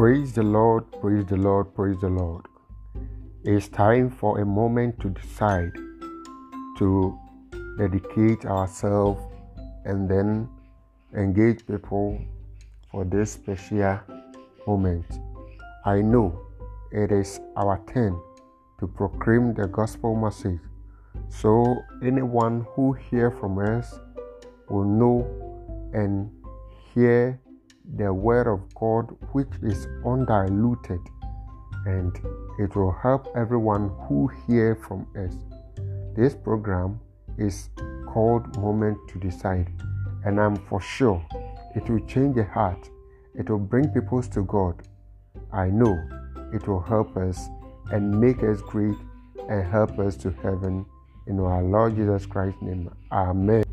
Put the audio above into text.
Praise the Lord, praise the Lord, praise the Lord. It's time for a moment to decide to dedicate ourselves and then engage people for this special moment. I know it is our turn to proclaim the gospel message. So anyone who hear from us will know and hear the word of God which is undiluted and it will help everyone who hear from us. This program is called Moment to Decide and I'm for sure it will change the heart. It will bring people to God. I know it will help us and make us great and help us to heaven in our Lord Jesus Christ's name. Amen.